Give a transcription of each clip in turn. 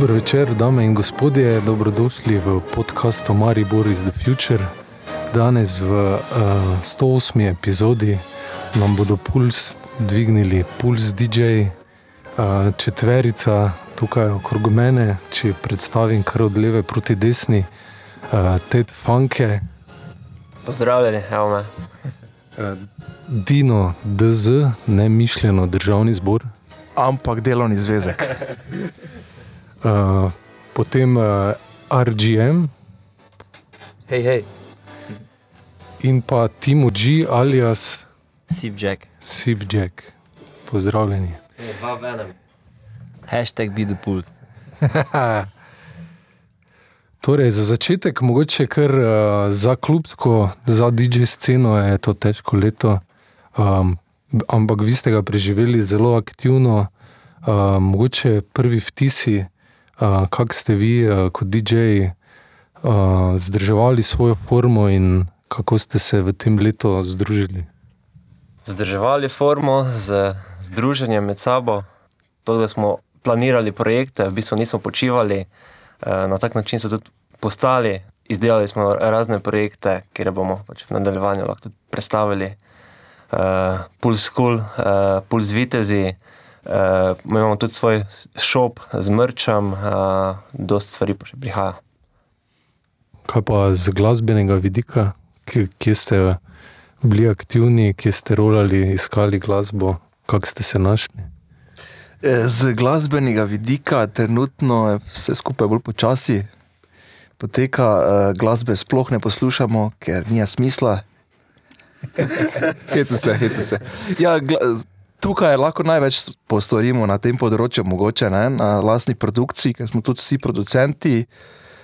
Dobro večer, dame in gospodje, dobrodošli v podkastu Maribor iz The Future. Danes v uh, 108. epizodi nam bodo puls dvignili, puls DJ, uh, četverica tukaj okrog mene, če predstavim kar od leve proti desni, uh, Ted Funke. Pozdravljeni, evo me. Uh, Dino DZ, ne mišljeno državni zbor. Ampak delovni zvezek. Uh, potem uh, RGM Hej, hej. in pa Timo G alias Sipjack. Sipjack. Pozdravljeni. Dva v enem. Hashtag be the pulse. Torej, za začetek, mogoče kar uh, za klubsko, za DJ sceno je to težko leto, um, ampak vi ste ga preživeli zelo aktivno. Uh, mogoče prvi vtisi, uh, kako ste vi uh, kot DJ uh, vzdrževali svojo formo in kako ste se v tem letu združili. Vzdrževali formo z združenjem med sabo, to, da smo planirali projekte, v bistvu nismo počivali, na tak način so tudi postali. Izdelali smo razne projekte, kjer bomo pač v nadaljevanju lahko tudi predstavili. Uh, Puls School, uh, Puls Vitezi, uh, imamo tudi svoj šop z mrčem, uh, dosta stvari pa še prihaja. Kaj pa z glasbenega vidika, kje, ste bili aktivni, kje ste rolali, iskali glasbo, kako ste se našli? E, Z glasbenega vidika trenutno je vse skupaj bolj počasi poteka, glasbe sploh ne poslušamo, ker nima smisla. Hecate se, hecate se. Ja, gla- tukaj lahko največ postorimo na tem področju, mogoče ne, na lastni produkciji, ker smo tudi vsi producenti,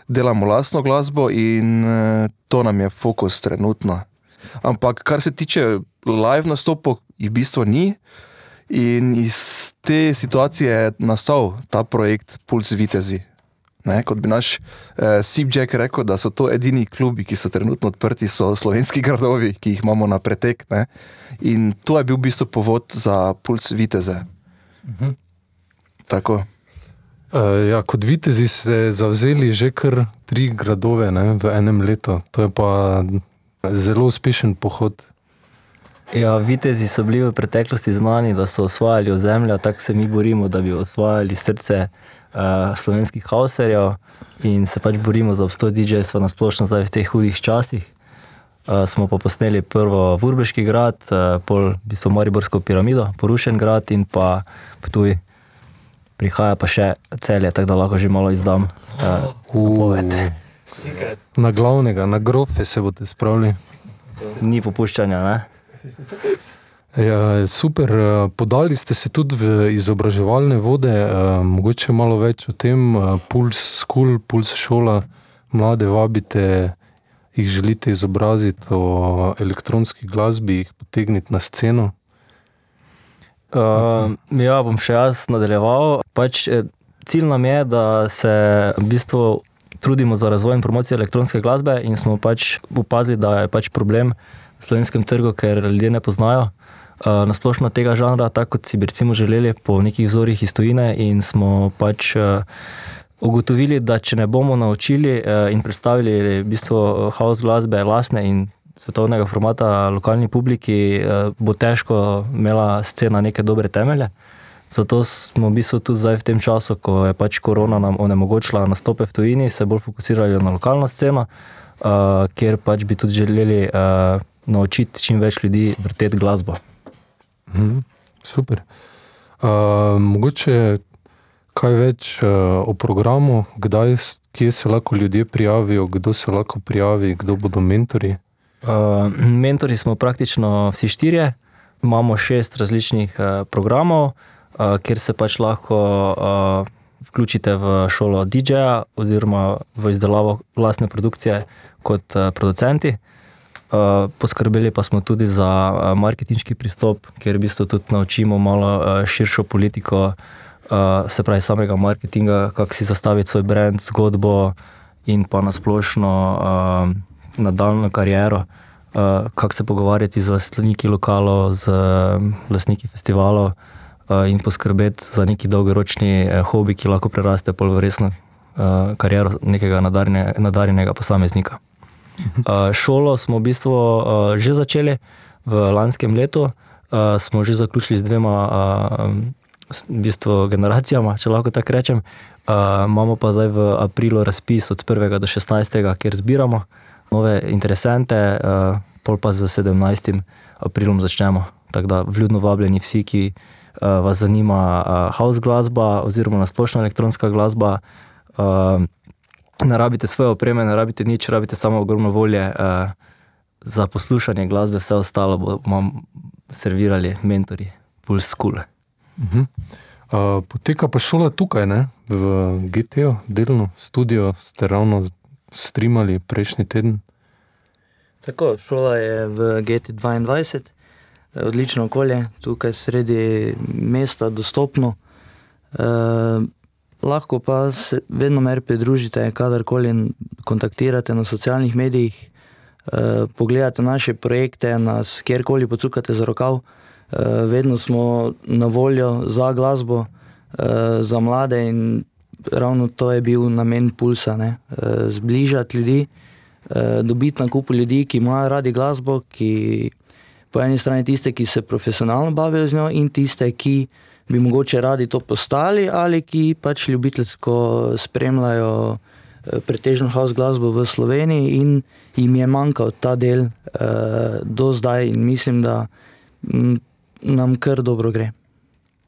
delamo lastno glasbo in e, to nam je fokus trenutno. Ampak kar se tiče live nastopov, jih v bistvu ni. In iz te situacije je nastal ta projekt Puls Vitezi. Ne, kot bi naš eh, Sipjack rekel, da so to edini klubi, ki so trenutno odprti, so slovenski gradovi, ki jih imamo na pretek. Ne. In to je bil v bistvu povod za Puls Viteze. Mhm. Tako. Uh, ja, kot vitezi ste zavzeli že kar tri gradove ne, v enem letu. To je pa zelo uspešen pohod. Ja, vitezi so bili v preteklosti znani, da so osvajali ozemlja, tako se mi borimo, da bi osvajali srce uh, slovenskih hauserjev in se pač borimo za obstoj DJ-stva na splošno zdaj v teh hudih časih. Uh, smo pa posneli prvo Vurbeški grad, uh, pol v bistvu Mariborsko piramido, porušen grad in pa Ptuj. Prihaja pa še celje, tako da lahko že malo izdam. Uh, napoved. Na glavnega, na grofe se boste spravili. Ni popuščanja, ne? Ja, super, eh, podali ste se tudi v izobraževalne vode, eh, mogoče malo več o tem, eh, Puls School, Puls šola, mlade vabite, jih želite izobraziti o elektronski glasbi, jih potegniti na sceno. Uh, ja, bom še jaz nadaljeval. Pač, cilj nam je, da se v bistvu trudimo za razvoj in promocijo elektronske glasbe, in smo pač opazili, da je pač problem slovenskem trgu, ker ljudje ne poznajo. Uh, Nasplošno tega žanra, tako kot si bi recimo želeli, po nekih vzorih iz tujine, in smo pač uh, ugotovili, da če ne bomo naučili uh, in predstavili v bistvu uh, house glasbe, lastne in svetovnega formata lokalni publiki, eh, bo težko imela scena neke dobre temelje. Zato smo v bistvu tudi zdaj v tem času, ko je pač korona nam onemogočila nastope v tujini, se bolj fokusirali na lokalno sceno, uh, kjer pač bi tudi želeli uh, naučiti čim več ljudi vrteti glasbo. Mhm, super. Uh, mogoče kaj več uh, o programu, kdaj, kje se lahko ljudje prijavijo, kdo se lahko prijavi, kdo bodo mentori. Uh, mentori smo praktično vsi štirje, imamo šest različnih uh, programov, uh, kjer se pač lahko uh, vključite v šolo DJ-ja oziroma v izdelavo vlastne produkcije kot uh, producenti. Uh, poskrbeli pa smo tudi za uh, marketinški pristop, kjer v bistvu tudi naučimo malo uh, širšo politiko, se pravi samega marketinga, kako si zastaviti svoj brand, zgodbo in pa nasplošno nadaljno kariero, kako se pogovarjati z lastniki lokalov, z lastniki festivalov, in poskrbeti za neki dolgoročni hobi, ki lahko preraste pol v resno kariero nekega nadarjene, nadarjenega posameznika. Uh, šolo smo v bistvu uh, že začeli v lanskem letu, uh, smo že zaključili z dvema uh, v bistvu generacijama, če lahko tako rečem. Uh, imamo pa zdaj v aprilu razpis od 1. do 16. kjer zbiramo nove interesente, uh, pol pa z 17. aprilom začnemo. Tako da vljudno vabljeni vsi, ki uh, vas zanima uh, house glasba oziroma nasplošna elektronska glasba. Uh, ne rabite svoje opreme, ne rabite nič, rabite samo ogromno volje uh, za poslušanje glasbe, vse ostalo bomo servirali mentori, puls school. Uh -huh. uh, poteka pa šola tukaj, ne? v GT-u, delno studio, ste ravno streamali prejšnji teden. Tako, šola je v GT22, odlično okolje, tukaj sredi mesta, dostopno. Uh, lahko pa se vedno mer pridružite, kadarkoli kontaktirate na socialnih medijih, uh, pogledate naše projekte, nas kjerkoli pocukate za rokav. Uh, vedno smo na voljo za glasbo, uh, za mlade in ravno to je bil namen pulsa, uh, zbližati ljudi, uh, dobiti na kupu ljudi, ki imajo radi glasbo, ki po eni strani tiste, ki se profesionalno bavijo z njo in tiste, ki bi mogoče radi to postali ali ki pač ljubiteljsko spremljajo pretežno house glasbo v Sloveniji in jim je manjkal ta del uh, do zdaj in mislim, da m, nam kar dobro gre.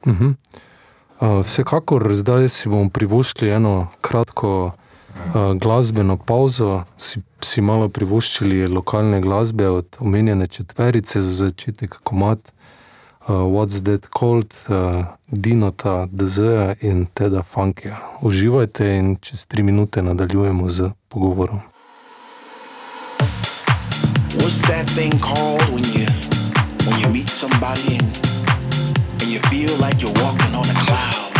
Uh -huh. uh, vsekakor zdaj si bomo privoščili eno kratko uh, glasbeno pauzo, si, si malo privoščili lokalne glasbe od omenjene četverice za začetek komat. Uh, What's that called, uh, Dinota, DZ in Teda Funkija. Uživajte in čez tri minute nadaljujemo z pogovorom. What's that thing called when you when you meet somebody and, and you feel like you're walking on a cloud?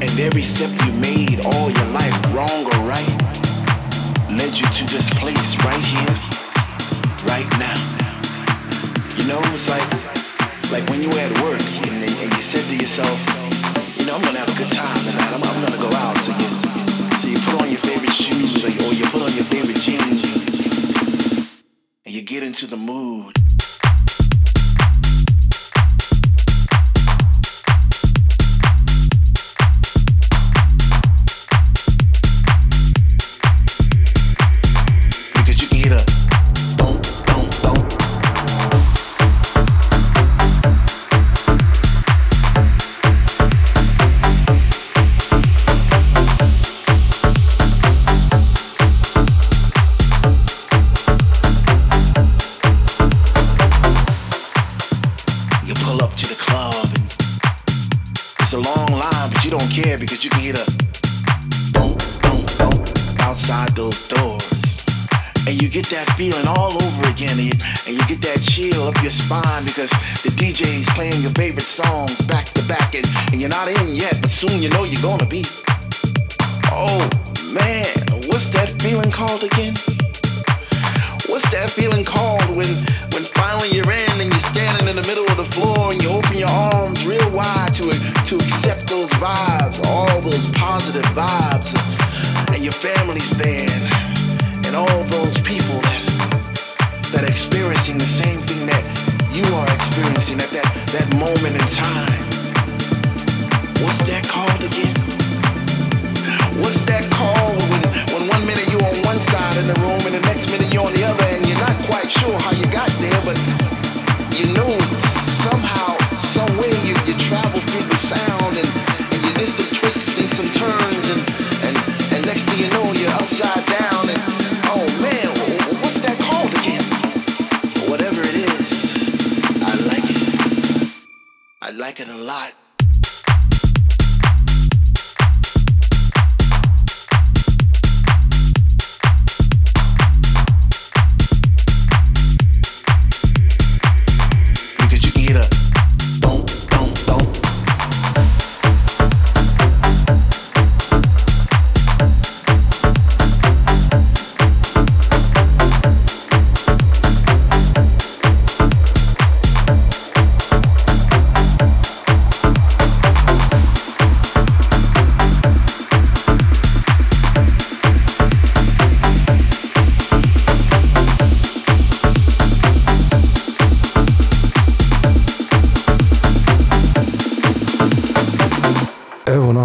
And every step you made all your life, wrong or right, led you to this place right here, right now. You know, it's like like when you were at work and, and you said to yourself, you know, I'm gonna have a good time tonight. I'm, I'm gonna go out. So you, so you put on your favorite shoes or you, or you put on your favorite jeans and you get into the mood. There, and all those people that that are experiencing the same thing that you are experiencing at that that moment in time. What's that called again? What's that called when, when one minute you're on one side of the room and the next minute you're on the other and you're not quite sure how you got there, but you know somehow, some way you, you travel through the sound and, and you did some twists and some turns and, and next you know you're upside down and oh man, wh- wh- what's that called again? Whatever it is, I like it. I like it a lot.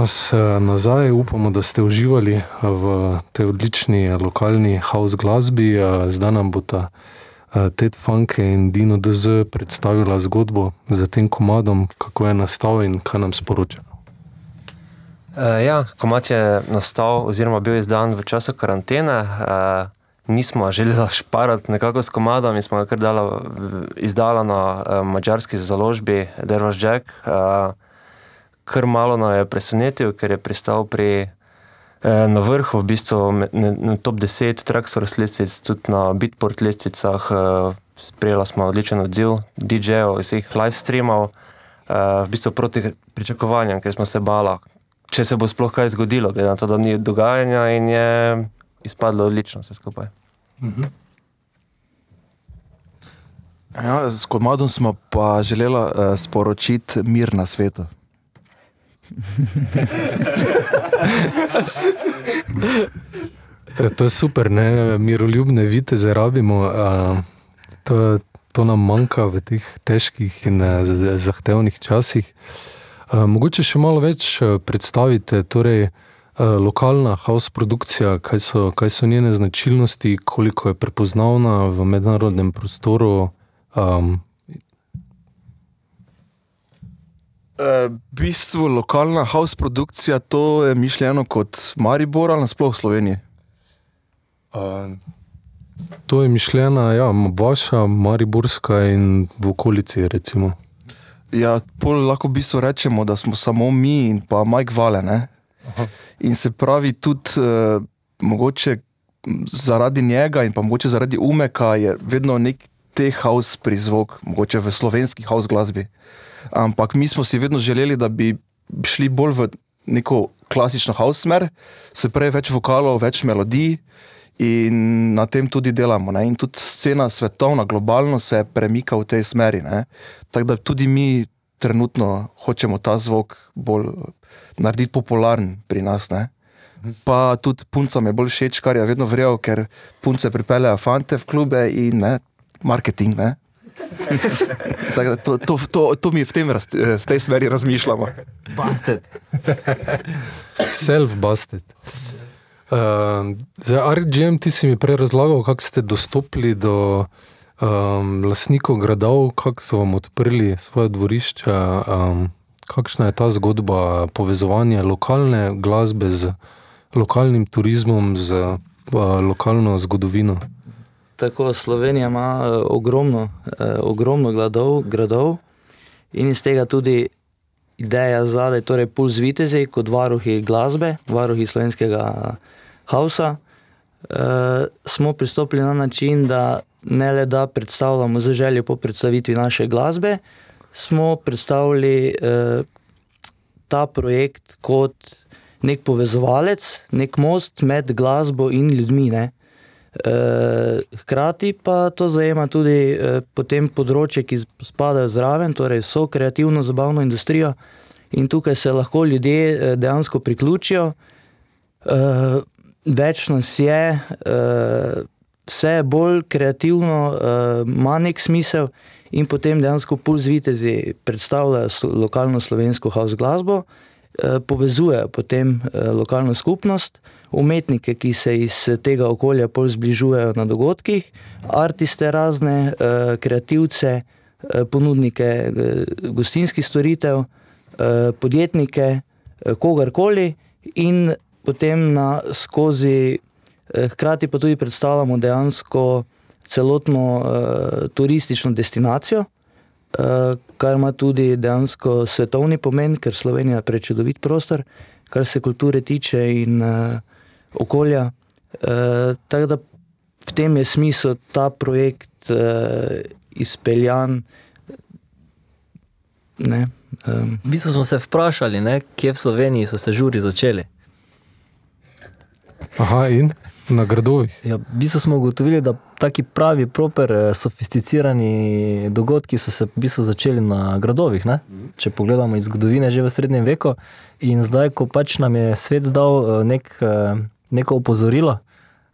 Nas eh, nazaj, upamo, da ste uživali v tej odlični eh, lokalni house glasbi. Eh, Zdaj nam bo ta Ted Funke in Dino DZ predstavila zgodbo za tem komadom, kako je nastal in kaj nam sporoča. Uh, ja, komat je nastal, oziroma bil izdan v času karantene. Uh, nismo želeli šparati nekako s komadom in smo ga kar dala, izdala na uh, mačarski založbi Dervaš Jack. Uh, kar malo nas je presenetil, ker je pristal pri, uh, na vrhu, v bistvu na, na top 10 Traxor lestvic, tudi na Bitport lestvicah. Uh, sprejela smo odličen odziv DJ-jev, vseh live streamov. Uh, v bistvu proti pričakovanjem, ker smo se bala, če se bo sploh kaj zgodilo, glede na to, da ni dogajanja in je izpadlo odlično vse skupaj. Ja, s komadom smo pa želeli uh, sporočiti mir na svetu. E, To je super, ne? miroljubne viteze rabimo. To, to nam manjka v teh težkih in zahtevnih časih. Mogoče še malo več predstavite, torej lokalna house produkcija, kaj so, kaj so njene značilnosti, koliko je prepoznavna v mednarodnem prostoru. Um, Uh, v bistvu lokalna house produkcija, to je mišljeno kot Maribor ali nasploh v Sloveniji. a, to je mišljena, ja, vaša, mariborska in v okolici, recimo. Ja, pol lahko v bistvu rečemo, da smo samo mi in pa Mike Vale. In se pravi, tudi uh, mogoče zaradi njega in pa mogoče zaradi umeka je vedno nek te house prizvok, mogoče v slovenski house glasbi. Ampak mi smo si vedno želeli, da bi šli bolj v neko klasično house smer, se pravi več vokalov, več melodij. In na tem tudi delamo. Ne? In tudi scena svetovna, globalno se premika v tej smeri. ne. Tako da tudi mi trenutno hočemo ta zvok bolj narediti popularen pri nas. Ne? Pa tudi puncam je bolj všeč, kar je vedno vrel, ker punce pripeljejo fante v klube in ne, marketing. Ne? Tako da to, to, to, to mi v tem, raz- eh, z tej smeri razmišljamo. Bastet. Self-busted. Uh, za RGM ti si mi prej razlagal, kako ste dostopili do um, lastnikov gradov, kako so vam odprli svoje dvorišča. Um, kakšna je ta zgodba povezovanja lokalne glasbe z lokalnim turizmom, z uh, lokalno zgodovino? Tako Slovenija ima eh, ogromno, eh, ogromno gradov, gradov in iz tega tudi ideja zadaj, torej Puls Vitezi kot varuhi glasbe, varuhi slovenskega hausa. Eh, smo pristopili na način, da ne le da predstavljamo z željo po predstavitvi naše glasbe, smo predstavili eh, ta projekt kot nek povezovalec, nek most med glasbo in ljudmi. Ne? Eh, Hkrati pa to zajema tudi eh, potem področje, ki spadajo zraven, torej vso kreativno zabavno industrijo, in tukaj se lahko ljudje eh, dejansko priključijo. Več nas je, vse je bolj kreativno, ima nek smisel, in potem dejansko Puls Vitezi predstavljajo slo- lokalno slovensko house glasbo, povezujejo potem eh, lokalno skupnost, umetnike, ki se iz tega okolja bolj zbližujejo na dogodkih, artiste razne, eh, kreativce, eh, ponudnike eh, gostinskih storitev, eh, podjetnike, eh, kogarkoli in potem na skozi, eh, hkrati pa tudi predstavljamo dejansko celotno eh, turistično destinacijo, eh, kar ima tudi dejansko svetovni pomen, ker Slovenija je prečudovit prostor, kar se kulture tiče in eh, okolja. Eh, tako da v tem je smisel ta projekt eh, izpeljan. Ne, um, V bistvu smo se vprašali, ne, kje v Sloveniji so se žuri začeli. Aha, in Na gradovih. Ja, v bistvu smo ugotovili, da taki pravi, proper, eh, sofisticirani dogodki so se v bistvu začeli na gradovih. Ne? Mhm. Če pogledamo iz zgodovine, že v srednjem veku in zdaj, ko pač nam je svet dal eh, nek, eh, neko opozorilo,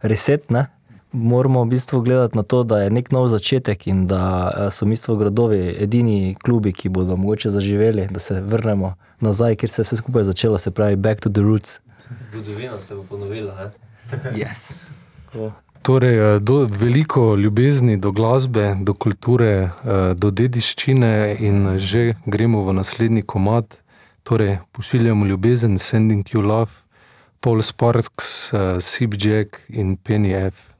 reset, ne? moramo v bistvu gledati na to, da je nek nov začetek in da so v bistvu gradovi edini klubi, ki bodo mogoče zaživeli, da se vrnemo nazaj, kjer se je vse skupaj začelo, se pravi back to the roots. Zgodovina se bo ponovila. Ne? Yes. Cool. Torej, eh, do, veliko ljubezni do glasbe, do kulture, eh, do dediščine, in eh, že gremo v naslednji komat. Torej, pošiljamo ljubezen, sending you love, Paul Sparks, Sip Jack in Penny F.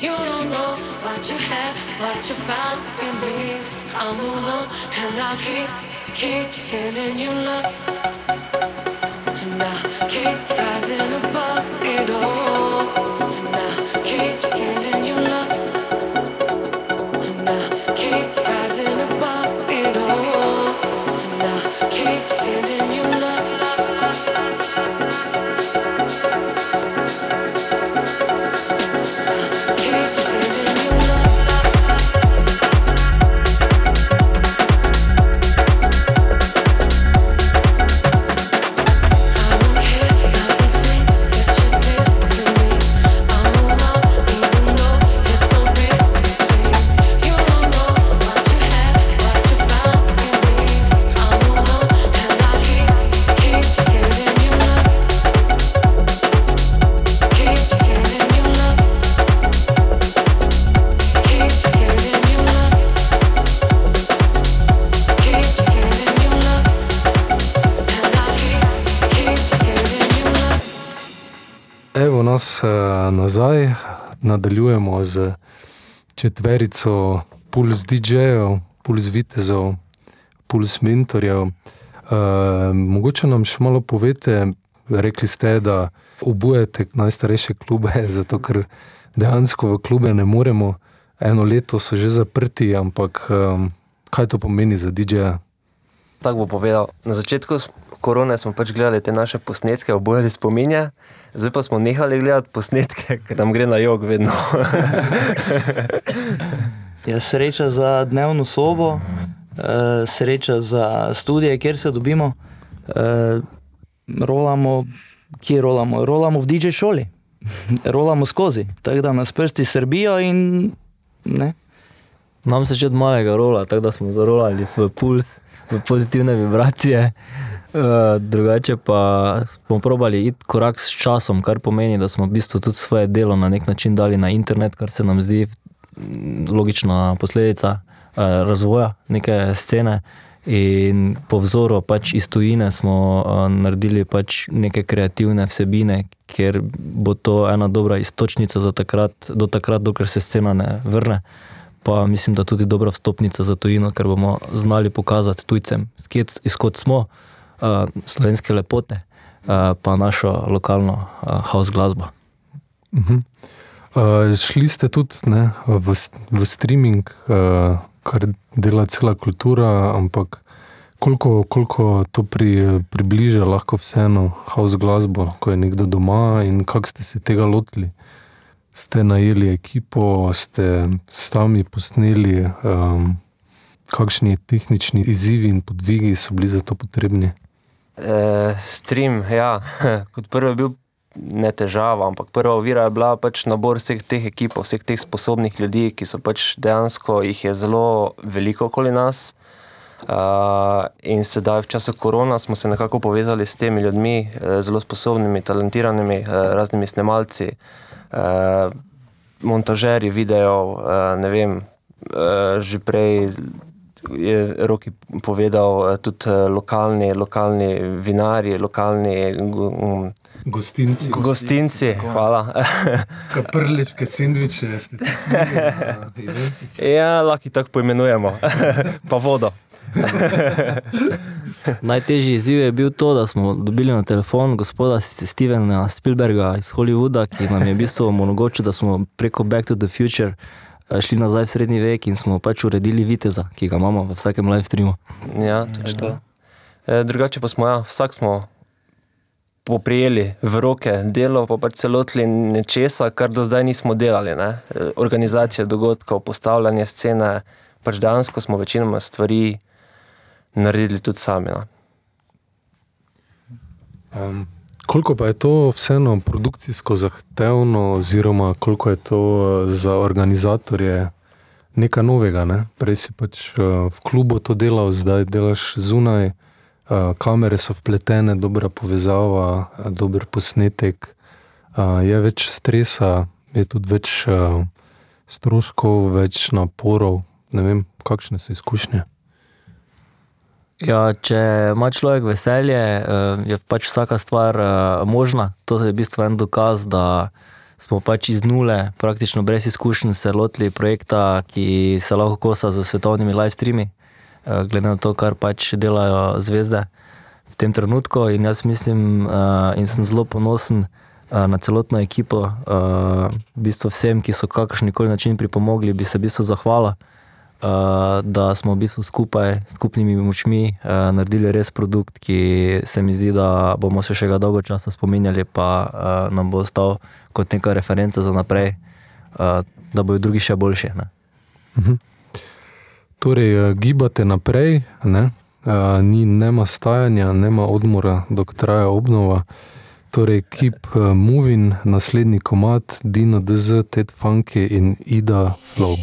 You don't know what you had, what you found in me. I'm alone, and I keep, keep sending you love. nazaj. Nadaljujemo z četverico Puls DJ-jev, Puls Vitezov, Puls Mentorjev. E, mogoče nam še malo povete, rekli ste, da obujate najstarejše klube, zato ker dejansko v klube ne moremo. Eno leto so že zaprti, ampak um, kaj to pomeni za DJ-ja? Tako bo povedal. Na začetku korone smo pač gledali te naše posnetke, obojali spominje, zdaj pa smo nehali gledati posnetke, ker nam gre na jog vedno. ja, sreča za dnevno sobo, eh, sreča za študije, kjer se dobimo, eh, rolamo, kje rolamo, rolamo v DJ šoli, rolamo skozi, tako da nas prsti srbijo in ne. Nam se že od malega rola, tako da smo zarolali v puls v pozitivne vibracije. Uh, drugače pa smo probali iti korak s časom, kar pomeni, da smo v bistvu tudi svoje delo na nek način dali na internet, kar se nam zdi mm, logična posledica uh, razvoja neke scene. In po vzoru pač iz tujine smo uh, naredili pač neke kreativne vsebine, ker bo to ena dobra istočnica za takrat, do takrat, dokler se scena ne vrne. Uh, Pa mislim, da tudi dobra vstopnica za tujino, ker bomo znali pokazati tujcem, izkot smo, uh, slovenske lepote, uh, pa našo lokalno uh, house glasbo. Uh, šli ste tudi ne, v, v streaming, uh, kar dela cela kultura, ampak koliko, koliko to pri, približa lahko vseeno house glasbo, ko je nekdo doma in kako ste se tega lotili? Ste najeli ekipo, ste sami posneli, um, kakšni tehnični izzivi in podvigi so bili za to potrebni? E, stream, ja, kot prvo je bil ne težava, ampak prva ovira je bila pač nabor vseh teh ekipov, vseh teh sposobnih ljudi, ki so pač dejansko jih je zelo veliko okoli nas. Uh, in sedaj, v času korona, smo se nekako povezali s temi ljudmi, eh, zelo sposobnimi, talentiranimi, raznimi snemalci, eh, montažerji videov, eh, ne vem, eh, že prej je Roki povedal, tudi lokalni, lokalni vinarji, lokalni um, Gostinci, gostinci. Hvala. kaprličke, sendviče, ste ja, lahko jih tako poimenujemo, pa vodo. Najtežji izziv je bil to, da smo dobili na telefon gospoda Stevena Spielberga iz Hollywooda, ki nam je v bistvu omogočil, da smo preko Back to the Future eh, šli nazaj v srednji vek in smo pač uredili viteza, ki ga imamo v vsakem live streamu. Ja, točno. E, drugače pa smo, ja, vsak smo poprijeli v roke delo, pa pač celotli nečesa, kar do zdaj nismo delali. Ne? E, Organizacija dogodkov, postavljanje scene, pač dejansko smo večinoma stvari naredili tudi sami. No? Um, koliko pa je to vseeno produkcijsko zahtevno, oziroma koliko je to eh, za organizatorje nekaj novega? Ne? Prej si pač uh, v klubu to delal, zdaj delaš zunaj, uh, kamere so vpletene, dobra povezava, uh, dober posnetek, uh, je več stresa, je tudi več uh, stroškov, več naporov. Ne vem, kakšne so izkušnje. Ja, če ima človek veselje, eh, je pač vsaka stvar eh, možna. To je v bistvu en dokaz, da smo pač iz nule, praktično brez izkušenj, se lotili projekta, ki se lahko kosa z svetovnimi live streami, eh, glede na to, kar pač delajo zvezde v tem trenutku. In jaz mislim, in sem zelo ponosen na celotno ekipo, v bistvu vsem, ki so kakršni koli način pripomogli, bi se v bistvu zahvala. Uh, da smo v bistvu skupaj, skupnimi močmi, uh, naredili res produkt, ki se mi zdi, da bomo se še ga dolgo časa spominjali, pa uh, nam bo ostal kot neka referenca za naprej, uh, da bodo drugi še boljši. Ne? Torej, eh, gibate naprej, ne? Uh, ni nema stajanja, nema odmora, dok traja obnova. Torej, keep uh, moving, naslednji komat, Dino DZ, Ted Funky in Ida Flow.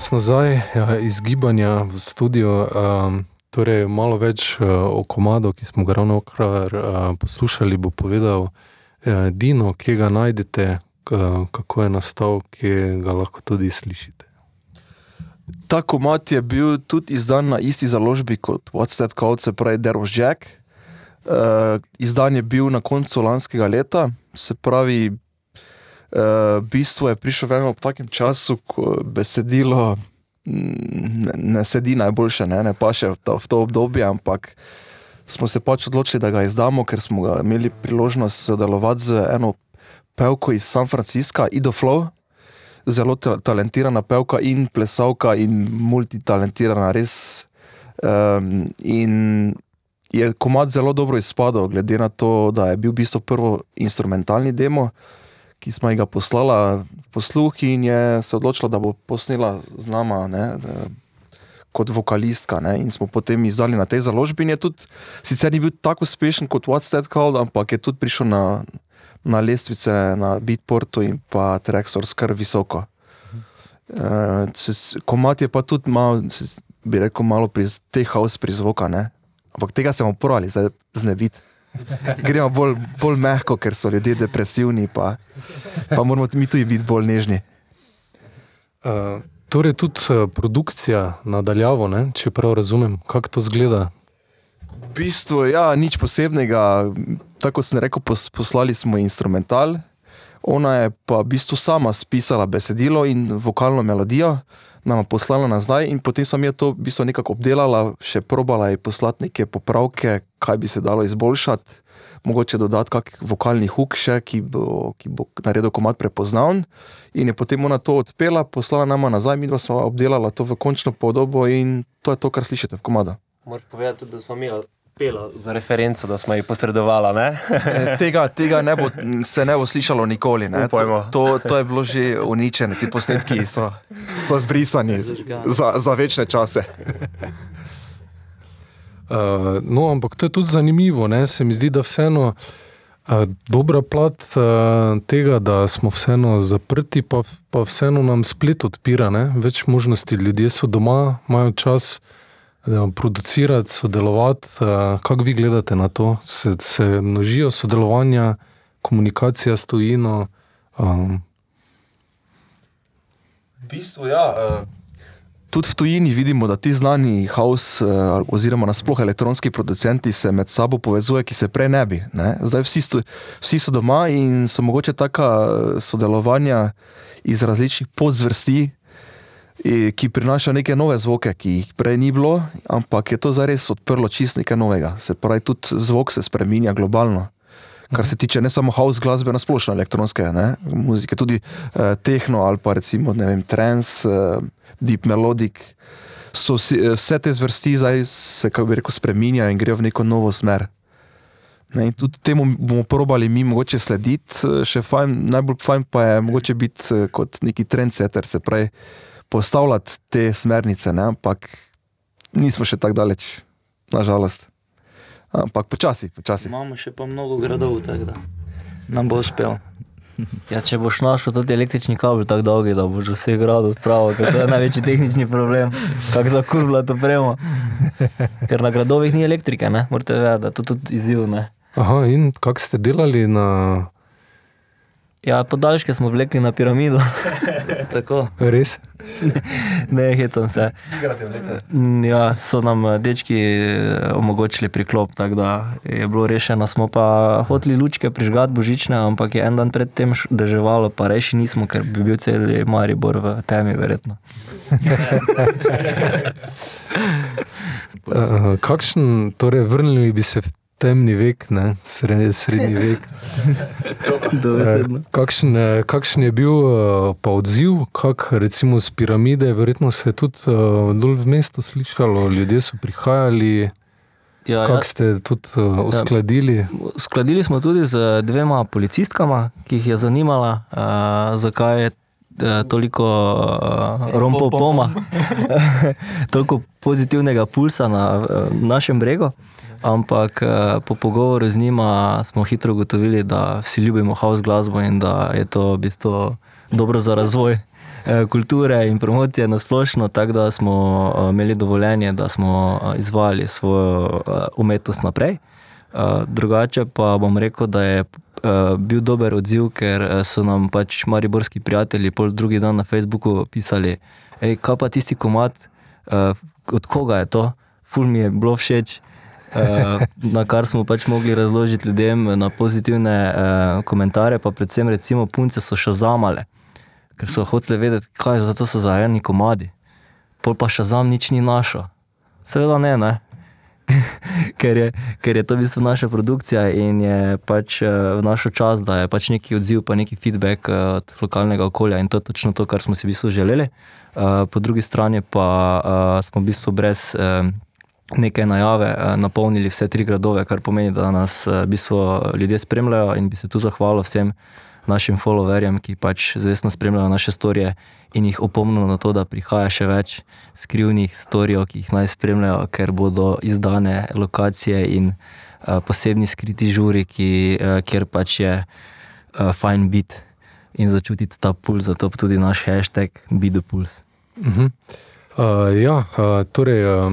Nas nazaj ja, iz gibanja v studio. Um, torej, malo več uh, o komadu, ki smo ga ravno kar uh, poslušali, bo povedal uh, Dino, kje ga najdete, k, kako je nastal, kje ga lahko tudi slišite. Ta komat je bil tudi izdan na isti založbi kot What's That Called, se pravi Was Jack. Uh, izdan je bil na koncu lanskega leta, se pravi, uh, bistvo je prišlo v enem takem času, ko besedilo mm, ne, ne sedi najboljše, ne, ne pa še v to, v to obdobje, ampak smo se pač odločili, da ga izdamo, ker smo ga imeli priložnost sodelovati z eno pevko iz San Francisca, Ido Flow zelo ta talentirana pevka in plesalka in multitalentirana, res. Um, in je komat zelo dobro izpadel, glede na to, da je bil v bistvu prvo instrumentalni demo, ki smo ji ga poslala posluh in je se odločila, da bo posnela z nama. Ne, da, Kot vokalistka, ne, in smo potem izdali na tej založbi. je Tudi, sicer ni bil tako uspešen kot What's That Called, ampak je tudi prišel na, na lestvice na Beatportu in pa Trexors kar visoko. Uh, se, komat je pa tudi malo, se, bi rekel, malo pri teh house prizvoka, ne? ampak tega se bomo morali zdaj znebiti. Gremo bolj, bolj mehko, ker so ljudje depresivni, pa, pa moramo mi tudi biti bolj nežni. Uh, torej, tudi uh, produkcija nadaljavo, ne, če prav razumem, kako to zgleda. V bistvu, ja, nič posebnega. Tako sem rekel, pos, poslali smo instrumental, ona je pa v bistvu sama spisala besedilo in vokalno melodijo, nam poslala nazaj, in potem sem jo to v bistvu nekako obdelala, še probala je poslati neke popravke, kaj bi se dalo izboljšati, mogoče dodati kak vokalni huk še, ki bo, ki bo naredil komat prepoznaven. In je potem ona to odpela, poslala nama nazaj, mi dva smo obdelala to v končno podobo in to je to, kar slišite v komadu. Moraš povedati, da smo mi pela za referenco, da smo jih posredovala. Ne? E, Tega, tega ne bo, se ne bo slišalo nikoli. Ne? To, to, to je bilo že uničeno, ti posnetki so, so zbrisani za, za večne čase. Uh, no, ampak to je tudi zanimivo. Ne? Se mi zdi, da vseeno uh, dobra plat uh, tega, da smo vseeno zaprti, pa, pa vseeno nam splet odpira ne? več možnosti. Ljudje so doma, imajo čas uh, producirati, sodelovati. Uh, kako vi gledate na to? Se, se množijo sodelovanja, komunikacija s tujino. Um, V bistvu, ja. Uh, tudi v tujini vidimo, da ti znani house, uh, oziroma nasploh elektronski producenti se med sabo povezujejo, ki se prej ne bi. Ne? Zdaj vsi, sto, vsi so doma in so mogoče taka sodelovanja iz različnih podzvrsti. I- ki prinaša neke nove zvoke, ki jih prej ni bilo, ampak je to zares odprlo čist nekaj novega. Se pravi, tudi zvok se spremenja globalno. Kar se tiče ne samo house glasbe, na splošno elektronske ne, muzike, tudi uh, tehno ali pa recimo vem, trance, uh, deep melodic. So si, eh, vse te zvrsti zdaj se, kako bi rekel, spremenjajo in grejo v neko novo smer. Ne, in tudi temu bomo probali mi mogoče slediti, eh, še fajn, najbolj fajn pa je mogoče biti eh, kot neki trendsetter, se pravi postavljati te smernice, ne, ampak nismo še tako daleč, nažalost. Ampak počasi, počasi. Imamo še pa mnogo gradov, tako da nam bo uspel. Ja, če boš našel tudi električni kabel tako dolgi, da boš vse gradov spravil, ker to je največji tehnični problem, kako za kurvla to premo. Ker na gradovih ni elektrike, ne? morate vedeti, da to tudi izziv. Ne? Aha, in kako ste delali na Ja, podaljške smo vlekli na piramido, Tako. res? ne hecam se. Mm, Ja, so nam eh, dečki eh, omogočili priklop, tako da je bilo rešeno. Smo pa hoteli lučke prižgati božične, ampak je en dan predtem deževalo, pa reši nismo, ker bi bil cel Maribor v temi, verjetno. Uh, kakšen, torej vrnili bi se v temni vek, ne, srednji, srednji vek. Eh, Kakšen, eh, kakšen je bil eh, pa odziv, kak recimo z piramide, verjetno se je tudi dol v mestu slišalo, ljudje so prihajali, Ja, ja. kako ste tudi eh, uskladili. Skladili smo tudi z dvema policistkama, ki jih je zanimala, uh, zakaj je uh, toliko uh, rompopoma, toliko pozitivnega pulsa na uh, našem bregu. Ampak po pogovoru z njima smo hitro ugotovili, da vsi ljubimo house glasbo in da je to v bistvu dobro za razvoj eh, kulture in promocije na splošno, tako da smo eh, imeli dovoljenje, da smo eh, izvajali svojo eh, umetnost naprej. Eh, Drugače pa bom rekel, da je eh, bil dober odziv, ker eh, so nam pač mariborski prijatelji pol drugi dan na Facebooku pisali, hej, kaj pa tisti komat, eh, od koga je to, ful mi je bilo všeč. Uh, na kar smo pač mogli razložiti ljudem na pozitivne uh, komentarje, pa predvsem recimo punce so še zamale, ker so hoteli vedeti, kaj za to so za eni komadi. Pol pa še zam nič ni našo. Seveda ne, ne. ker, je, ker je to v bistvu naša produkcija in je pač eh, v našo čas, da je pač neki odziv, pa neki feedback eh, od lokalnega okolja in to je točno to, kar smo si v bistvu želeli. Eh, Po drugi strani pa smo v bistvu brez neke najave napolnili vse tri gradove, kar pomeni, da nas v bistvu ljudje spremljajo in bi se tu zahvalil vsem našim followerjem, ki pač zvestno spremljajo naše storije in jih opomnil na to, da prihaja še več skrivnih storijev, ki jih naj spremljajo, ker bodo izdane lokacije in uh, posebni skriti žuri, ki, uh, kjer pač je uh, fajn biti in začutiti ta puls, zato tudi naš hashtag Be the Pulse. Uh, ja, uh, torej, uh,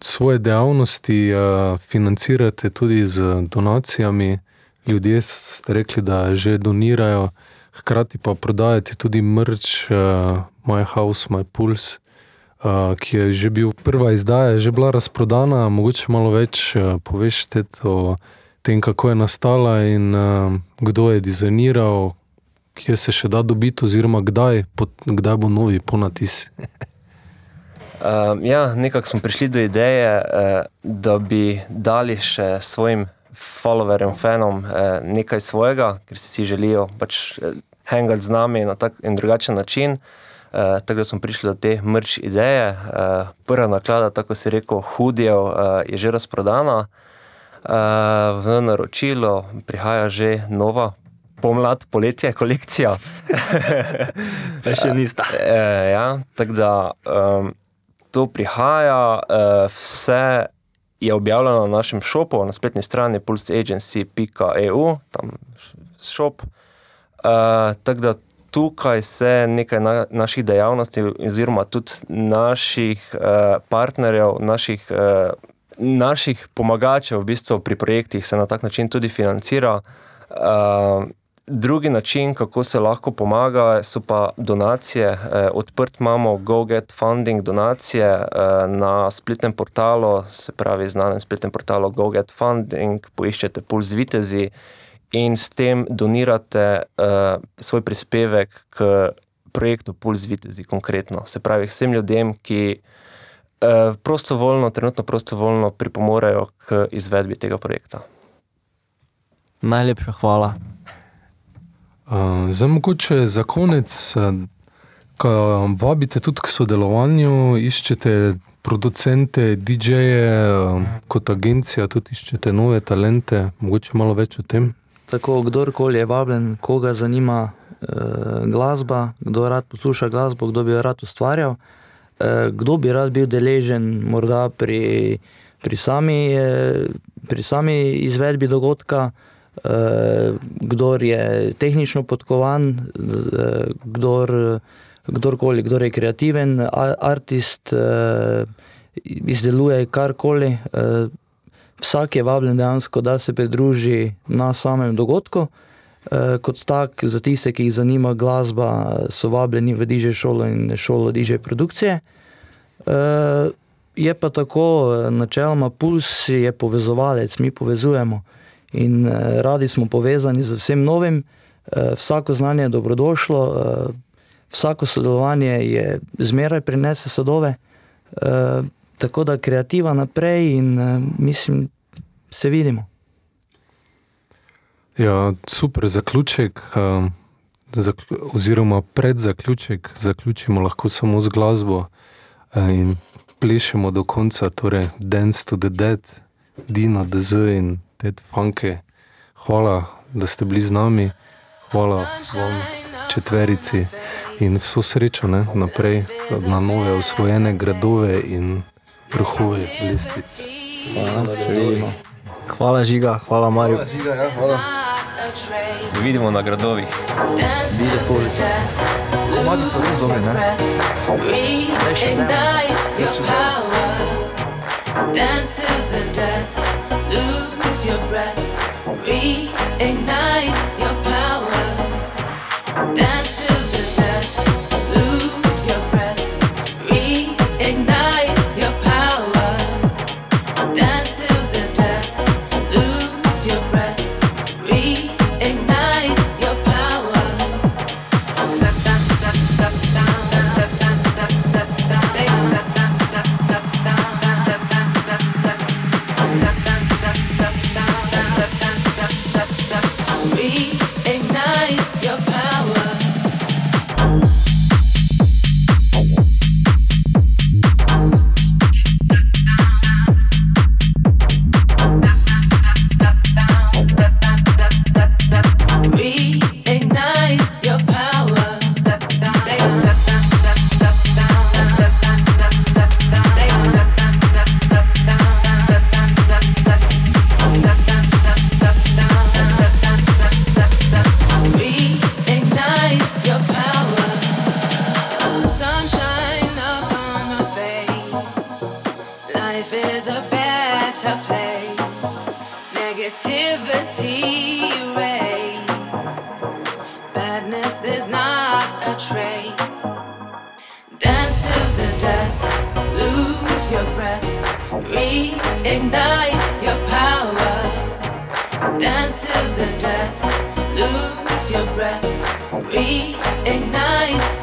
svoje dejavnosti uh, financirate tudi z donacijami. Ljudje ste rekli, da že donirajo, hkrati pa prodajate tudi mrč, uh, My House, My Pulse, uh, ki je že bil prva izdaja, že bila razprodana. Mogoče malo več uh, poveš o tem, kako je nastala in uh, kdo je dizajniral, kje se še da dobiti, oziroma kdaj, pot, kdaj bo novi ponatis. Uh, ja, nekako smo prišli do ideje, uh, da bi dali še svojim followerjem, fanom uh, nekaj svojega, ker si vsi želijo pač eh, hangati z nami na tak in drugačen način. Uh, tako da smo prišli do te mrč ideje. Uh, prva naklada, tako se rekel, hudijev, uh, je že razprodana. Uh, v naročilo prihaja že nova pomlad, poletje kolekcija. Še nista. E, ja, tako da um, to prihaja, uh, vse je objavljeno na našem šopu, na spletni strani pulseagency.eu, tam šop. Uh, tako da tukaj se nekaj na, naših dejavnosti, oziroma tudi naših uh, partnerjev, naših, uh, naših pomagačev v bistvu pri projektih se na tak način tudi financira. Uh, Drugi način, kako se lahko pomaga, so pa donacije. Eh, odprt imamo GoGet Funding donacije eh, na spletnem portalu, se pravi, znanem spletnem portalu GoGet Funding, poiščete Puls Vitezi in s tem donirate eh, svoj prispevek k projektu Puls Vitezi konkretno. Se pravi, vsem ljudem, ki eh, prostovoljno, trenutno prostovoljno pripomorejo k izvedbi tega projekta. Najlepša hvala. Zdaj, mogoče za konec, ko vabite tudi k sodelovanju, iščete producente, DJ-je, kot agencija tudi iščete nove talente, mogoče malo več o tem. Tako, kdorkoli je vabljen, koga zanima eh, glasba, kdo rad posluša glasbo, kdo bi jo rad ustvarjal, eh, kdo bi rad bil deležen morda pri, pri, sami, eh, pri sami izvedbi dogodka, eh, kdor je tehnično podkovan, eh, kdor, kdorkoli, kdor je kreativen, artist, eh, izdeluje karkoli. Eh, vsak je vabljen dejansko, da se pridruži na samem dogodku. Eh, kot tak, za tiste, ki jih zanima glasba, so vabljeni v DJ šolo in šolo DJ produkcije. Eh, je pa tako, eh, načeloma Puls je povezovalec, mi povezujemo in eh, radi smo povezani z vsem novim. Eh, vsako znanje je dobrodošlo, eh, vsako sodelovanje je zmeraj prinese sadove. Tako da kreativa naprej in mislim, se vidimo. Ja, super zaključek, zakl oziroma pred zaključek, zaključimo lahko samo z glasbo in plešemo do konca, torej Dance to the Dead, Dino, DZ in Ted Funke. Hvala, da ste bili z nami, hvala vam, četverici in vso srečo ne, naprej na nove osvojene gradove in vrhove lestvic. Hvala. Hvala Žiga, hvala Marju. Se vidimo na gradovih. Komadi so res dobri, ne? Reignite your power. Dance to the death. reignite Negativity erase. Badness, there's not a trace. Dance to the death, lose your breath, reignite your power. Dance to the death, lose your breath, reignite